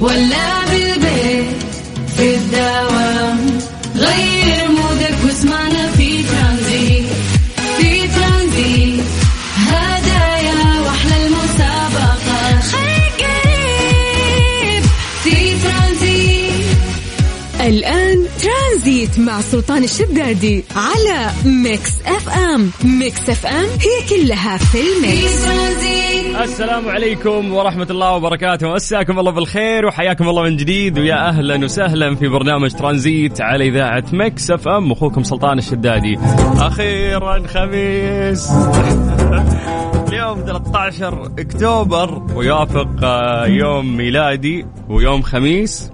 ولا بالبيت سلطان الشدادي على Mix FM. Mix FM هي كلها في ال mix. السلام عليكم ورحمة الله وبركاته. مساكم الله بالخير وحياكم الله من جديد ويا أهلا وسهلا في برنامج ترانزيت على إذاعة Mix FM. أخوكم سلطان الشدادي. أخيرا خميس. اليوم 13 أكتوبر ويوافق آه، يوم ميلادي ويوم خميس.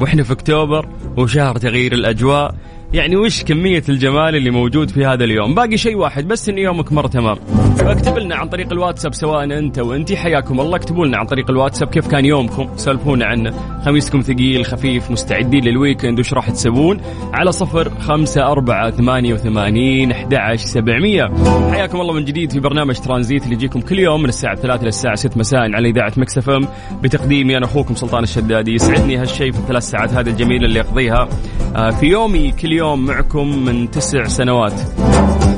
وإحنا في أكتوبر وشهر تغيير الأجواء. يعني وش كمية الجمال اللي موجود في هذا اليوم؟ باقي شيء واحد بس إن يومك مر تمام. فاكتب لنا عن طريق الواتساب سواء أنت وأنتي. حياكم الله. اكتبوا لنا عن طريق الواتساب كيف كان يومكم. سولفونا عنه. خميسكم ثقيل خفيف مستعدين لل weekend وش راح تسوون؟ على صفر خمسة أربعة ثمانية وثمانين أحد سبعمية. حياكم الله من جديد في برنامج ترانزيت اللي يجيكم كل يوم من الساعة 3 للساعة 6 مساء على إذاعة Mix FM. بتقديمي أنا أخوكم سلطان الشدادي. يسعدني هالشيء في الثلاث ساعات هذه الجميلة اللي أقضيها. آه، في يومي كل يوم معكم من تسع سنوات.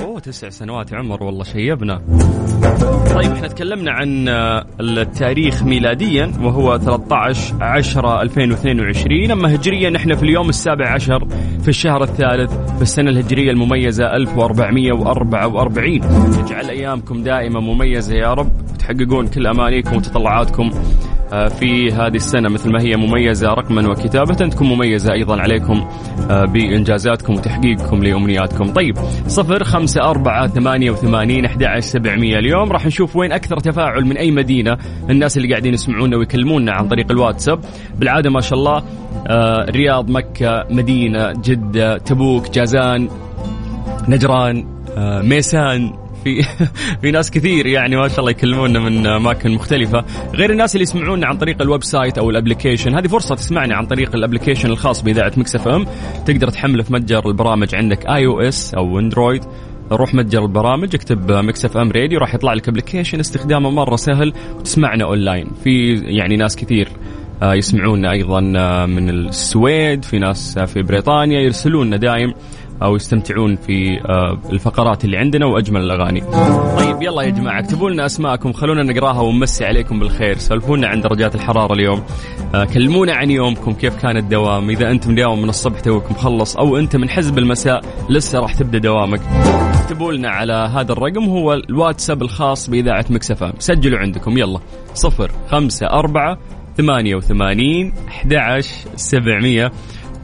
أوه تسع سنوات عمر والله شيبنا. طيب إحنا تكلمنا عن آه، التاريخ ميلاديا وهو 13 10 2022 أما هجريا إحنا في اليوم السابع عشر في الشهر الثالث في السنة الهجرية المميزة 1444 يجعل أيامكم دائما مميزة يا رب تحققون كل أمانيكم وتطلعاتكم. في هذه السنة مثل ما هي مميزة رقما وكتابة تكون مميزة أيضا عليكم آه، بإنجازاتكم وتحقيقكم لأمنياتكم. طيب صفر خمسة أربعة ثمانية وثمانين أحد سبعمية. اليوم راح نشوف وين أكثر تفاعل من أي مدينة الناس اللي قاعدين يسمعونا ويكلمونا عن طريق الواتساب. بالعادة ما شاء الله آه، الرياض مكة مدينة جدة تبوك جازان نجران آه، ميسان. في في ناس كثير يعني ما شاء الله يكلمونا من أماكن مختلفة. غير الناس اللي يسمعونا عن طريق ال website أو ال application هذه فرصة تسمعني عن طريق ال application الخاص بإذاعة Mix FM. تقدر تحمله في متجر البرامج عندك iOS أو Android روح متجر البرامج اكتب Mix FM Radio راح يطلع لك application استخدامه مرة سهل وتسمعنا أونلاين. في يعني ناس كثير آه، يسمعونا أيضا آه، من السويد في ناس آه، في بريطانيا يرسلونا دايم. أو يستمتعون في آه، الفقرات اللي عندنا وأجمل الأغاني. طيب يلا يا جماعة اكتبوا لنا أسماءكم خلونا نقراها ونمسي عليكم بالخير، سولفونا عن درجات الحرارة اليوم. آه، كلمونا عن يومكم كيف كان الدوام، إذا انت مداوم من الصبح توك مخلص أو أنت من حزب المساء لسه راح تبدأ دوامك. اكتبوا لنا على هذا الرقم هو الواتساب الخاص بإذاعة مكسفه، سجلوا عندكم يلا صفر خمسة أربعة ثمانية وثمانين أحد سبعمية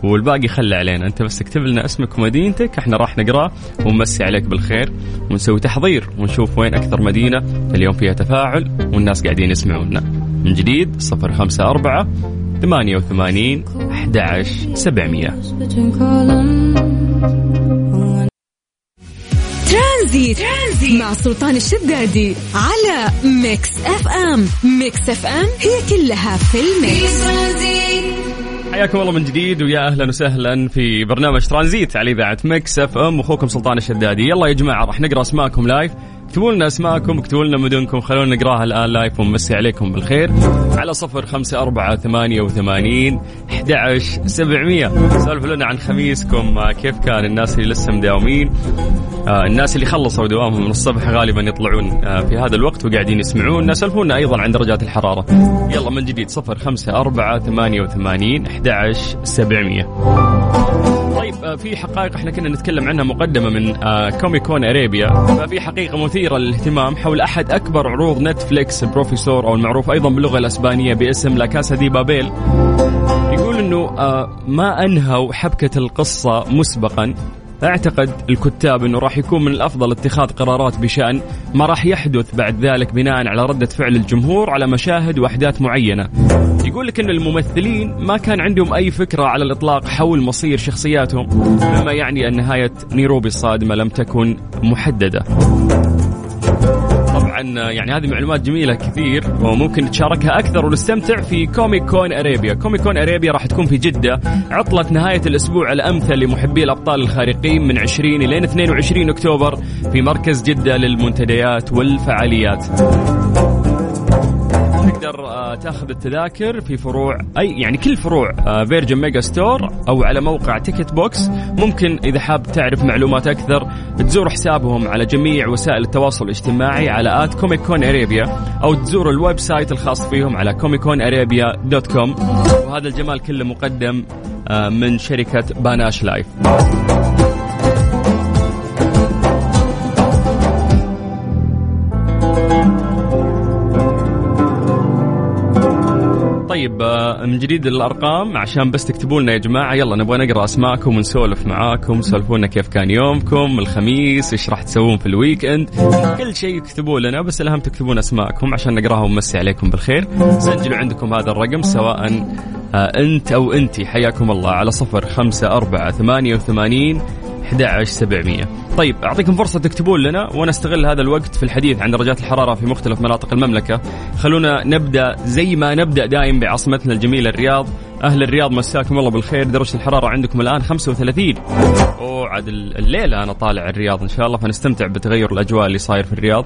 والباقي خلى علينا. انت بس اكتب لنا اسمك ومدينتك إحنا راح نقراه ونمسي عليك بالخير ونسوي تحضير ونشوف وين أكثر مدينة اليوم فيها تفاعل والناس قاعدين يسمعونا. من جديد 054 88 11 700 ترانزيت, ترانزيت مع سلطان الشدادي على Mix FM. Mix FM هي كلها في ال mix. حياكم الله من جديد ويا أهلا وسهلا في برنامج ترانزيت على إذاعة Mix FM أخوكم سلطان الشدادي. يلا يا جماعة راح نقرأ أسماءكم live اكتبوا لنا أسماءكم اكتبوا لنا مدنكم خلونا نقراها الآن live ونمسي عليكم بالخير. على صفر خمسة أربعة ثمانية وثمانين أحد سبعمية. سولفوا لنا عن خميسكم آه، كيف كان الناس اللي لسه مداومين؟ آه، الناس اللي خلصوا دوامهم من الصبح غالبا يطلعون آه، في هذا الوقت وقاعدين يسمعون. سولفونا أيضا عن درجات الحرارة. يلا من جديد صفر خمسة أربعة ثمانية وثمانين أحد سبعمية. طيب آه، في حقائق إحنا كنا نتكلم عنها مقدمة من آه، Comic Con Arabia ففي حقيقة مثيرة للاهتمام حول أحد أكبر عروض Netflix البروفيسور أو المعروف أيضا باللغة الأسبانية باسم La Casa de Papel يقول إنه آه، ما أنهوا حبكة القصة مسبقا. أعتقد الكتاب إنه راح يكون من الأفضل اتخاذ قرارات بشأن ما راح يحدث بعد ذلك بناء على ردة فعل الجمهور على مشاهد وأحداث معينة. يقول لك إن الممثلين ما كان عندهم أي فكرة على الإطلاق حول مصير شخصياتهم مما يعني أن نهاية نيروبي الصادمة لم تكن محددة. طبعا يعني هذه معلومات جميلة كثير وممكن نتشاركها أكثر ونستمتع في Comic Con Arabia، Comic Con Arabia راح تكون في جدة عطلة نهاية الأسبوع الأمثل لمحبي الأبطال الخارقين من 20 إلى 22 أكتوبر في مركز جدة للمنتديات والفعاليات. تقدر تاخذ التذاكر في فروع أي يعني كل فروع Virgin Megastore أو على موقع Ticket Box ممكن إذا حاب تعرف معلومات أكثر تزور حسابهم على جميع وسائل التواصل الاجتماعي على at Comic Con Arabia أو تزور ال website الخاص فيهم على Comic Con Arabia dot com وهذا الجمال كله مقدم آه، من شركة Panache Live من جديد الأرقام عشان بس تكتبوا لنا يا جماعة يلا نبغى نقرأ أسماءكم ونسولف معاكم سولفوا لنا كيف كان يومكم الخميس إيش راح تسوون في ال weekend كل شيء اكتبوا لنا بس الأهم تكتبون أسماءكم عشان نقراها ونمسي عليكم بالخير. سجلوا عندكم هذا الرقم سواء آه، أنت أو انت حياكم الله على صفر خمسة أربعة ثمانية وثمانين 11700 طيب أعطيكم فرصة تكتبون لنا وأنا استغل هذا الوقت في الحديث عن درجات الحرارة في مختلف مناطق المملكة. خلونا نبدأ زي ما نبدأ دائم بعاصمتنا الجميلة الرياض. أهل الرياض مساكم الله بالخير. درجة الحرارة عندكم الآن 35 أوه عاد الليلة أنا طالع الرياض إن شاء الله فنستمتع بتغير الأجواء اللي صاير في الرياض.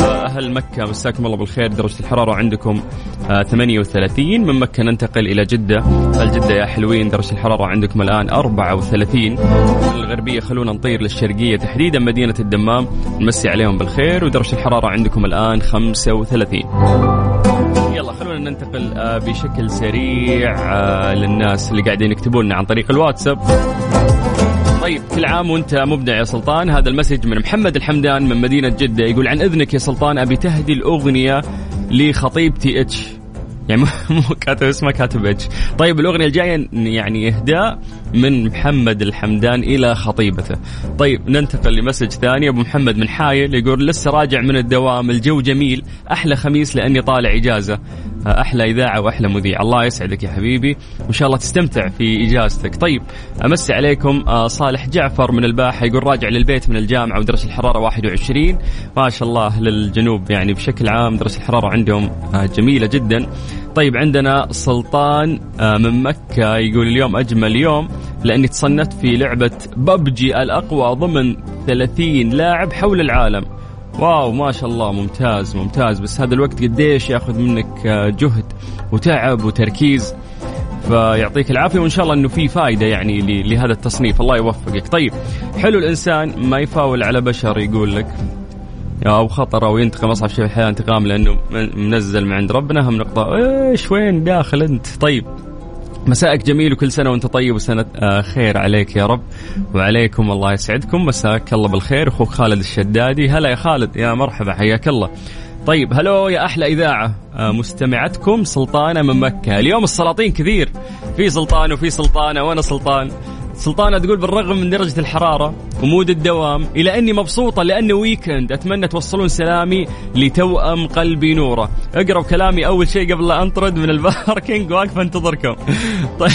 أهل مكة مساكم الله بالخير. درجة الحرارة عندكم 38 آه، من مكة ننتقل إلى جدة. الجدة يا حلوين؟ درجة الحرارة عندكم الآن 34 الغربية خلونا نطير للشرقية تحديدا. مدينة الدمام نمسي عليهم بالخير. ودرجة الحرارة عندكم الآن 35 خلونا ننتقل آه، بشكل سريع آه، للناس اللي قاعدين يكتبون عن طريق الواتساب. طيب كل عام وانت مبدع يا سلطان. هذا المسج من محمد الحمدان من مدينة جدة. يقول عن إذنك يا سلطان أبي تهدي الأغنية لخطيبتي H. يعني مو كاتب اسمه كاتب H طيب الأغنية الجاية يعني إهداء من محمد الحمدان إلى خطيبته. طيب ننتقل ل message ثاني. أبو محمد من حايل يقول لسه راجع من الدوام الجو جميل أحلى خميس لأني طالع إجازة. أحلى إذاعة وأحلى مذيع. الله يسعدك يا حبيبي. وإن شاء الله تستمتع في إجازتك. طيب أمسي عليكم آه، صالح جعفر من الباحة يقول راجع للبيت من الجامعة ودرجه الحرارة 21 ما شاء الله للجنوب يعني بشكل عام درجه الحرارة عندهم آه، جميلة جدا. طيب عندنا سلطان آه، من مكة يقول اليوم أجمل يوم لأني تصنت في لعبة ببجي الأقوى ضمن 30 لاعب حول العالم. واو ما شاء الله ممتاز ممتاز. بس هذا الوقت قديش ياخذ منك آه، جهد وتعب وتركيز. فيعطيك العافية وإن شاء الله إنه في فائده يعني لهذا التصنيف. الله يوفقك. طيب حلو الإنسان ما يفاول على بشر يقول لك. أو خطر أو ينتقم أصعب شيء في الحياة انتقام لأنه منزل من عند ربنا هم نقطة إيش وين داخل أنت؟ طيب مساءك جميل وكل سنة وأنت طيب وسنة آه، خير عليك يا رب وعليكم الله يسعدكم مساك الله بالخير أخوك خالد الشدادي. هلا يا خالد يا مرحبا حياك الله. طيب هلو يا أحلى إذاعة آه، مستمعتكم سلطانة من مكة. اليوم السلاطين كثير في سلطان وفي سلطانة وأنا سلطان. سلطانة تقول بالرغم من درجة الحرارة و mood الدوام إلا أني مبسوطة لأنه weekend أتمنى توصلون سلامي لتوأم قلبي نورة. اقرأ كلامي أول شيء قبل لا أنطرد من ال parking واقف أنتظركم. طيب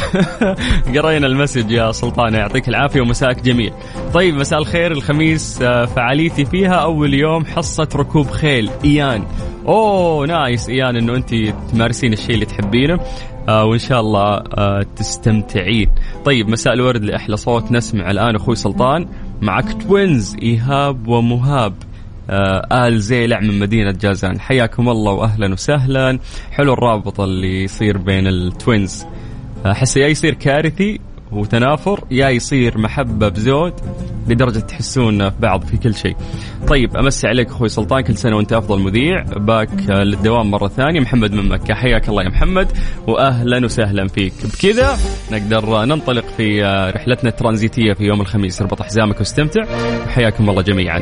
قرينا ال message يا سلطانة يعطيك العافية ومساك جميل. طيب مساء الخير الخميس آه، فعاليتي فيها. أول يوم حصة ركوب خيل إيان. أوه nice إيان إنه انت تمارسين الشيء اللي تحبينه. آه وإن شاء الله آه تستمتعين. طيب مساء الورد لأحلى صوت. نسمع الآن أخوي سلطان معك twins إيهاب ومهاب. آه آل زيلع من مدينة جازان. حياكم الله وأهلا وسهلا. حلو الرابط اللي يصير بين ال twins أحس يا يصير كارثي وتنافر يا يصير محبة بزود لدرجة تحسون في بعض في كل شيء. طيب أمسي عليك أخوي سلطان كل سنة وأنت أفضل مذيع. back للدوام مرة ثانية محمد من مكة. حياك الله يا محمد وأهلا وسهلا فيك. بكذا نقدر ننطلق في رحلتنا الترانزيتية في يوم الخميس. اربط حزامك واستمتع. وحياكم الله جميعا.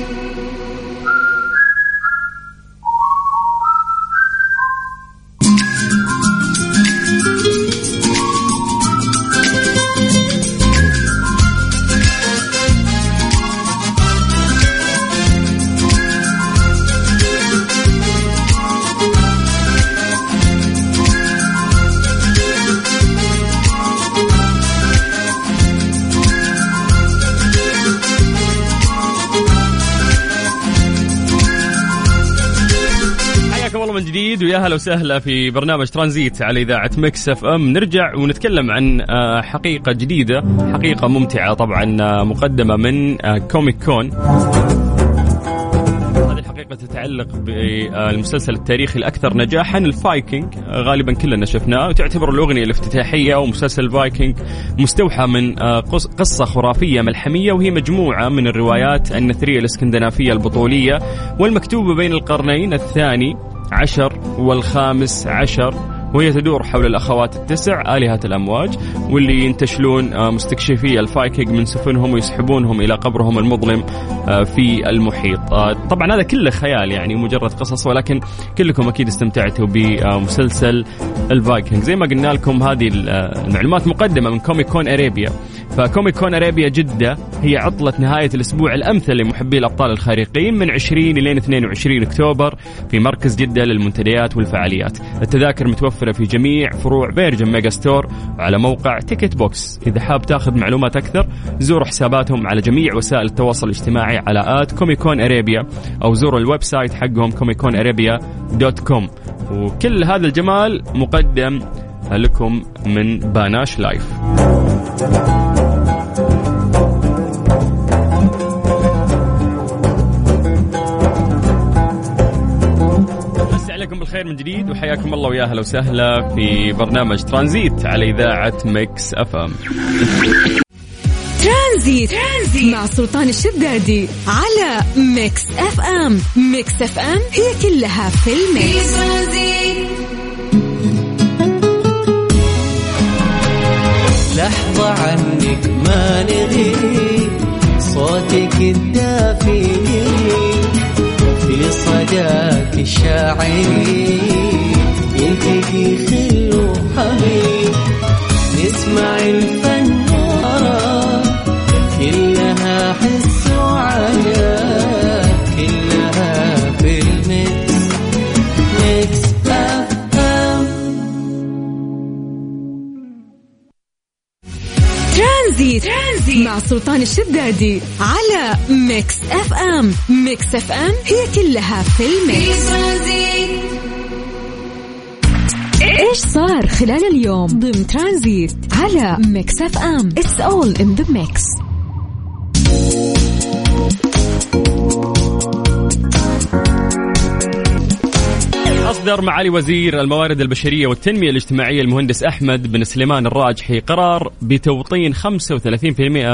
ويا هلا وسهلا في برنامج ترانزيت على إذاعة Mix FM. نرجع ونتكلم عن آه، حقيقة جديدة حقيقة ممتعة طبعا آه، مقدمة من آه، Comic Con. هذه الحقيقة تتعلق بالمسلسل التاريخي الأكثر نجاحا الفايكنج غالبا كلنا شفناه. وتعتبر الأغنية الافتتاحية ومسلسل الفايكنج مستوحى من قصة خرافية ملحمية وهي مجموعة من الروايات النثرية الإسكندنافية البطولية والمكتوبة بين القرنين الثاني. عشر والخامس عشر وهي تدور حول الأخوات التسع آلهة الأمواج واللي ينتشلون آه، مستكشفي الفايكينج من سفنهم ويسحبونهم إلى قبرهم المظلم آه، في المحيط. آه، طبعا هذا كله خيال يعني مجرد قصص ولكن كلكم أكيد استمتعتوا بمسلسل الفايكنج زي ما قلنا لكم هذه المعلومات مقدمة من Comic Con Arabia ف Comic Con Arabia جدة هي عطلة نهاية الأسبوع الأمثل لمحبي الأبطال الخارقين من 20 إلى 22 أكتوبر في مركز جدة للمنتديات والفعاليات. التذاكر متوفرة في جميع فروع Virgin Megastore وعلى موقع Ticket Box. إذا حاب تاخذ معلومات أكثر زوروا حساباتهم على جميع وسائل التواصل الاجتماعي على at Comic Con Arabia أو زوروا ال website حقهم Comic Con Arabia dot com. وكل هذا الجمال مقدم لكم من Panache Live. بالخير من جديد وحياكم الله ويا أهلا وسهلا في برنامج ترانزيت على إذاعة Mix FM ترانزيت, ترانزيت مع سلطان الشدادي على Mix FM Mix FM هي كلها في ال mix. لحظة عنك ما نغيب صوتك الدافي في صداك الشاعري يلتقي خل وحبيب. نسمع الفن سلطان الشدادي على Mix FM. Mix FM هي كلها في ال mix. إيش صار خلال اليوم؟ ضمن ترانزيت على ميكس اف ام. it's all in the mix أصدر معالي وزير الموارد البشرية والتنمية الاجتماعية المهندس أحمد بن سليمان الراجحي قرار بتوطين 35%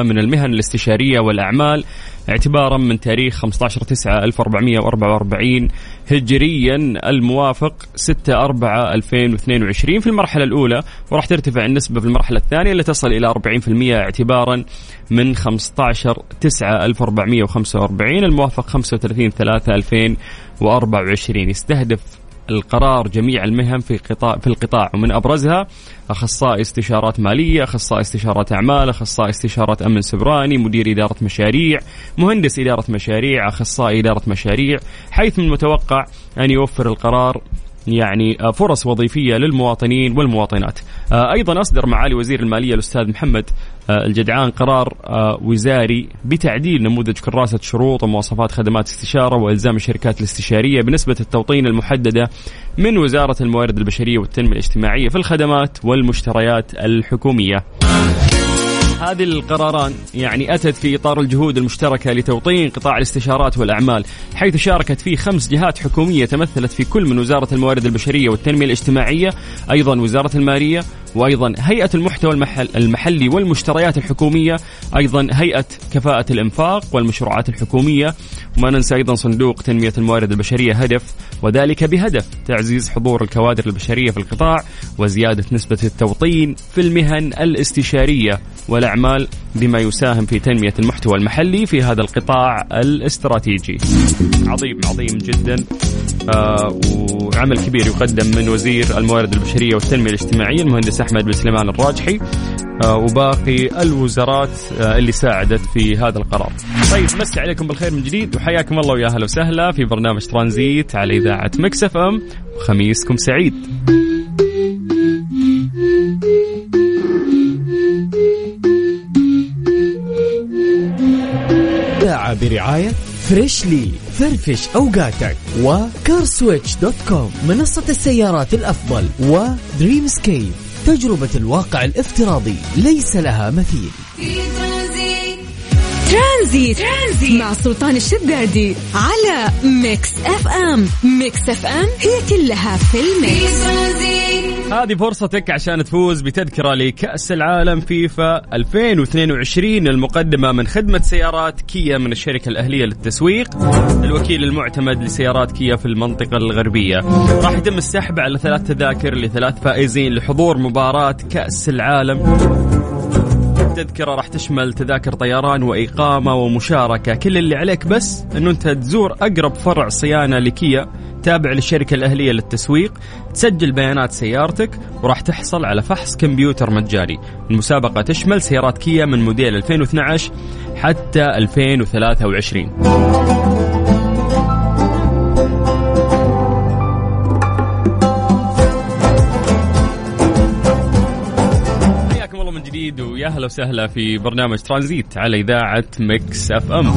من المهن الاستشارية والأعمال اعتبارا من تاريخ 15 9 1444 هجريا الموافق 6 4 2022 في المرحلة الأولى وراح ترتفع النسبة في المرحلة الثانية لتصل إلى 40% اعتبارا من 15 9 1445 الموافق 35 3 2024 يستهدف القرار جميع المهن في قطاع في القطاع. ومن أبرزها أخصائي استشارات مالية، أخصائي استشارات أعمال، أخصائي استشارات أمن سبراني، مدير إدارة مشاريع، مهندس إدارة مشاريع، أخصائي إدارة مشاريع، حيث من المتوقع أن يوفر القرار يعني آه، فرص وظيفية للمواطنين والمواطنات. آه، أيضا أصدر معالي وزير المالية الأستاذ محمد آه، الجدعان قرار وزاري بتعديل نموذج كراسة شروط ومواصفات خدمات استشارة وإلزام الشركات الاستشارية بنسبة التوطين المحددة من وزارة الموارد البشرية والتنمية الاجتماعية في الخدمات والمشتريات الحكومية. هذه القراران يعني أتت في إطار الجهود المشتركة لتوطين قطاع الاستشارات والأعمال حيث شاركت فيه خمس جهات حكومية تمثلت في كل من وزارة الموارد البشرية والتنمية الاجتماعية أيضا وزارة المالية وأيضا هيئة المحتوى المحل المحلي والمشتريات الحكومية أيضا هيئة كفاءة الإنفاق والمشروعات الحكومية وما ننسى أيضا صندوق تنمية الموارد البشرية هدف وذلك بهدف تعزيز حضور الكوادر البشرية في القطاع وزيادة نسبة التوطين في المهن الاستشارية والاعمال بما يساهم في تنمية المحتوى المحلي في هذا القطاع الاستراتيجي. عظيم عظيم جدا آه وعمل كبير يقدم من وزير الموارد البشرية والتنمية الاجتماعية المهندس أحمد بن سليمان الراجحي آه وباقي الوزارات آه اللي ساعدت في هذا القرار. طيب مسي عليكم بالخير من جديد وحياكم الله ويا أهلا وسهلا في برنامج ترانزيت على إذاعة مكس أف أم وخميسكم سعيد. برعاية فريشلي فرفش أوقاتك وكارسويتش dot com منصة السيارات الأفضل ودريم سكيب تجربة الواقع الافتراضي ليس لها مثيل. في ترانزيت ترانزيت, مع سلطان الشدادي على ميكس أف أم. ميكس أف أم هي كلها في في الميكس. ترانزيت هذه فرصتك عشان تفوز بتذكرة لكأس العالم فيفا 2022 المقدمة من خدمة سيارات كيا من الشركة الأهلية للتسويق الوكيل المعتمد لسيارات كيا في المنطقة الغربية. راح يتم السحب على ثلاث تذاكر لثلاث فائزين لحضور مباراة كأس العالم. التذكرة راح تشمل تذاكر طيران وإقامة ومشاركة. كل اللي عليك بس أنه أنت تزور أقرب فرع صيانة لكيا تابع للشركة الأهلية للتسويق تسجل بيانات سيارتك وراح تحصل على فحص كمبيوتر مجاني. المسابقة تشمل سيارات كيا من موديل 2012 حتى 2023 أهلا وسهلا في برنامج ترانزيت على إذاعة مكس أف أم.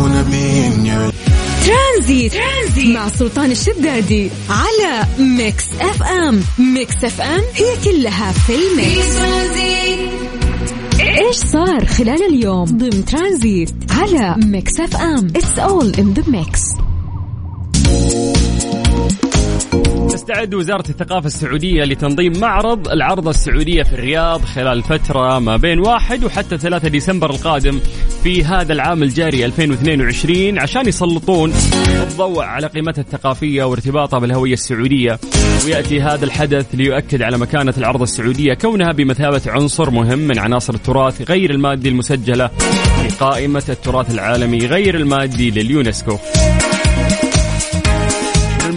ترانزيت, ترانزيت. مع سلطان الشدادي على ميكس أف أم. ميكس أف أم هي كلها في الميكس. إيش صار خلال اليوم؟ ضمن ترانزيت على ميكس أف أم. it's all in the mix تستعد وزارة الثقافة السعودية لتنظيم معرض العرضة السعودية في الرياض خلال فترة ما بين 1 وحتى 3 ديسمبر القادم في هذا العام الجاري 2022 عشان يسلطون الضوء على قيمتها الثقافية وارتباطها بالهوية السعودية. ويأتي هذا الحدث ليؤكد على مكانة العرضة السعودية كونها بمثابة عنصر مهم من عناصر التراث غير المادي المسجلة في قائمة التراث العالمي غير المادي لليونسكو.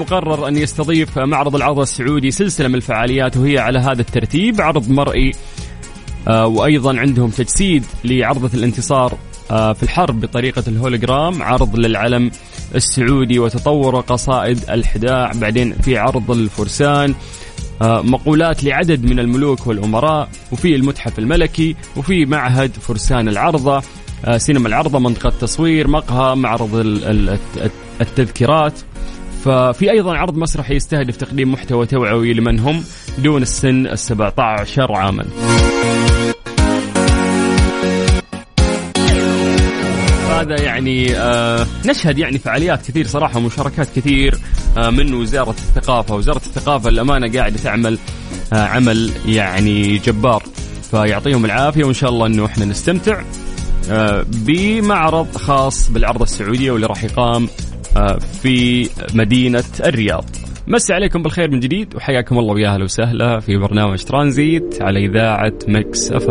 المقرر أن يستضيف معرض العرض السعودي سلسلة من الفعاليات وهي على هذا الترتيب عرض مرئي آه، وأيضا عندهم تجسيد لعرضة الانتصار آه، في الحرب بطريقة الهولوجرام عرض للعلم السعودي وتطور قصائد الحداع بعدين في عرض الفرسان آه، مقولات لعدد من الملوك والأمراء وفي المتحف الملكي وفي معهد فرسان العرضة سينما العرضة منطقة تصوير مقهى معرض ال- ال- الت- التذكيرات. ففي أيضا عرض مسرحي يستهدف تقديم محتوى توعوي لمن هم دون السن ال 17 عاما. هذا يعني آه نشهد يعني فعاليات كثير صراحة ومشاركات كثير آه من وزارة الثقافة، وزارة الثقافة الأمانة قاعدة تعمل آه عمل يعني جبار فيعطيهم العافية وإن شاء الله إنه إحنا نستمتع آه بمعرض خاص بالعرض السعودية واللي راح يقام في مدينة الرياض. مسي عليكم بالخير من جديد وحياكم الله ويا أهلا وسهلا في برنامج ترانزيت على إذاعة مكس أف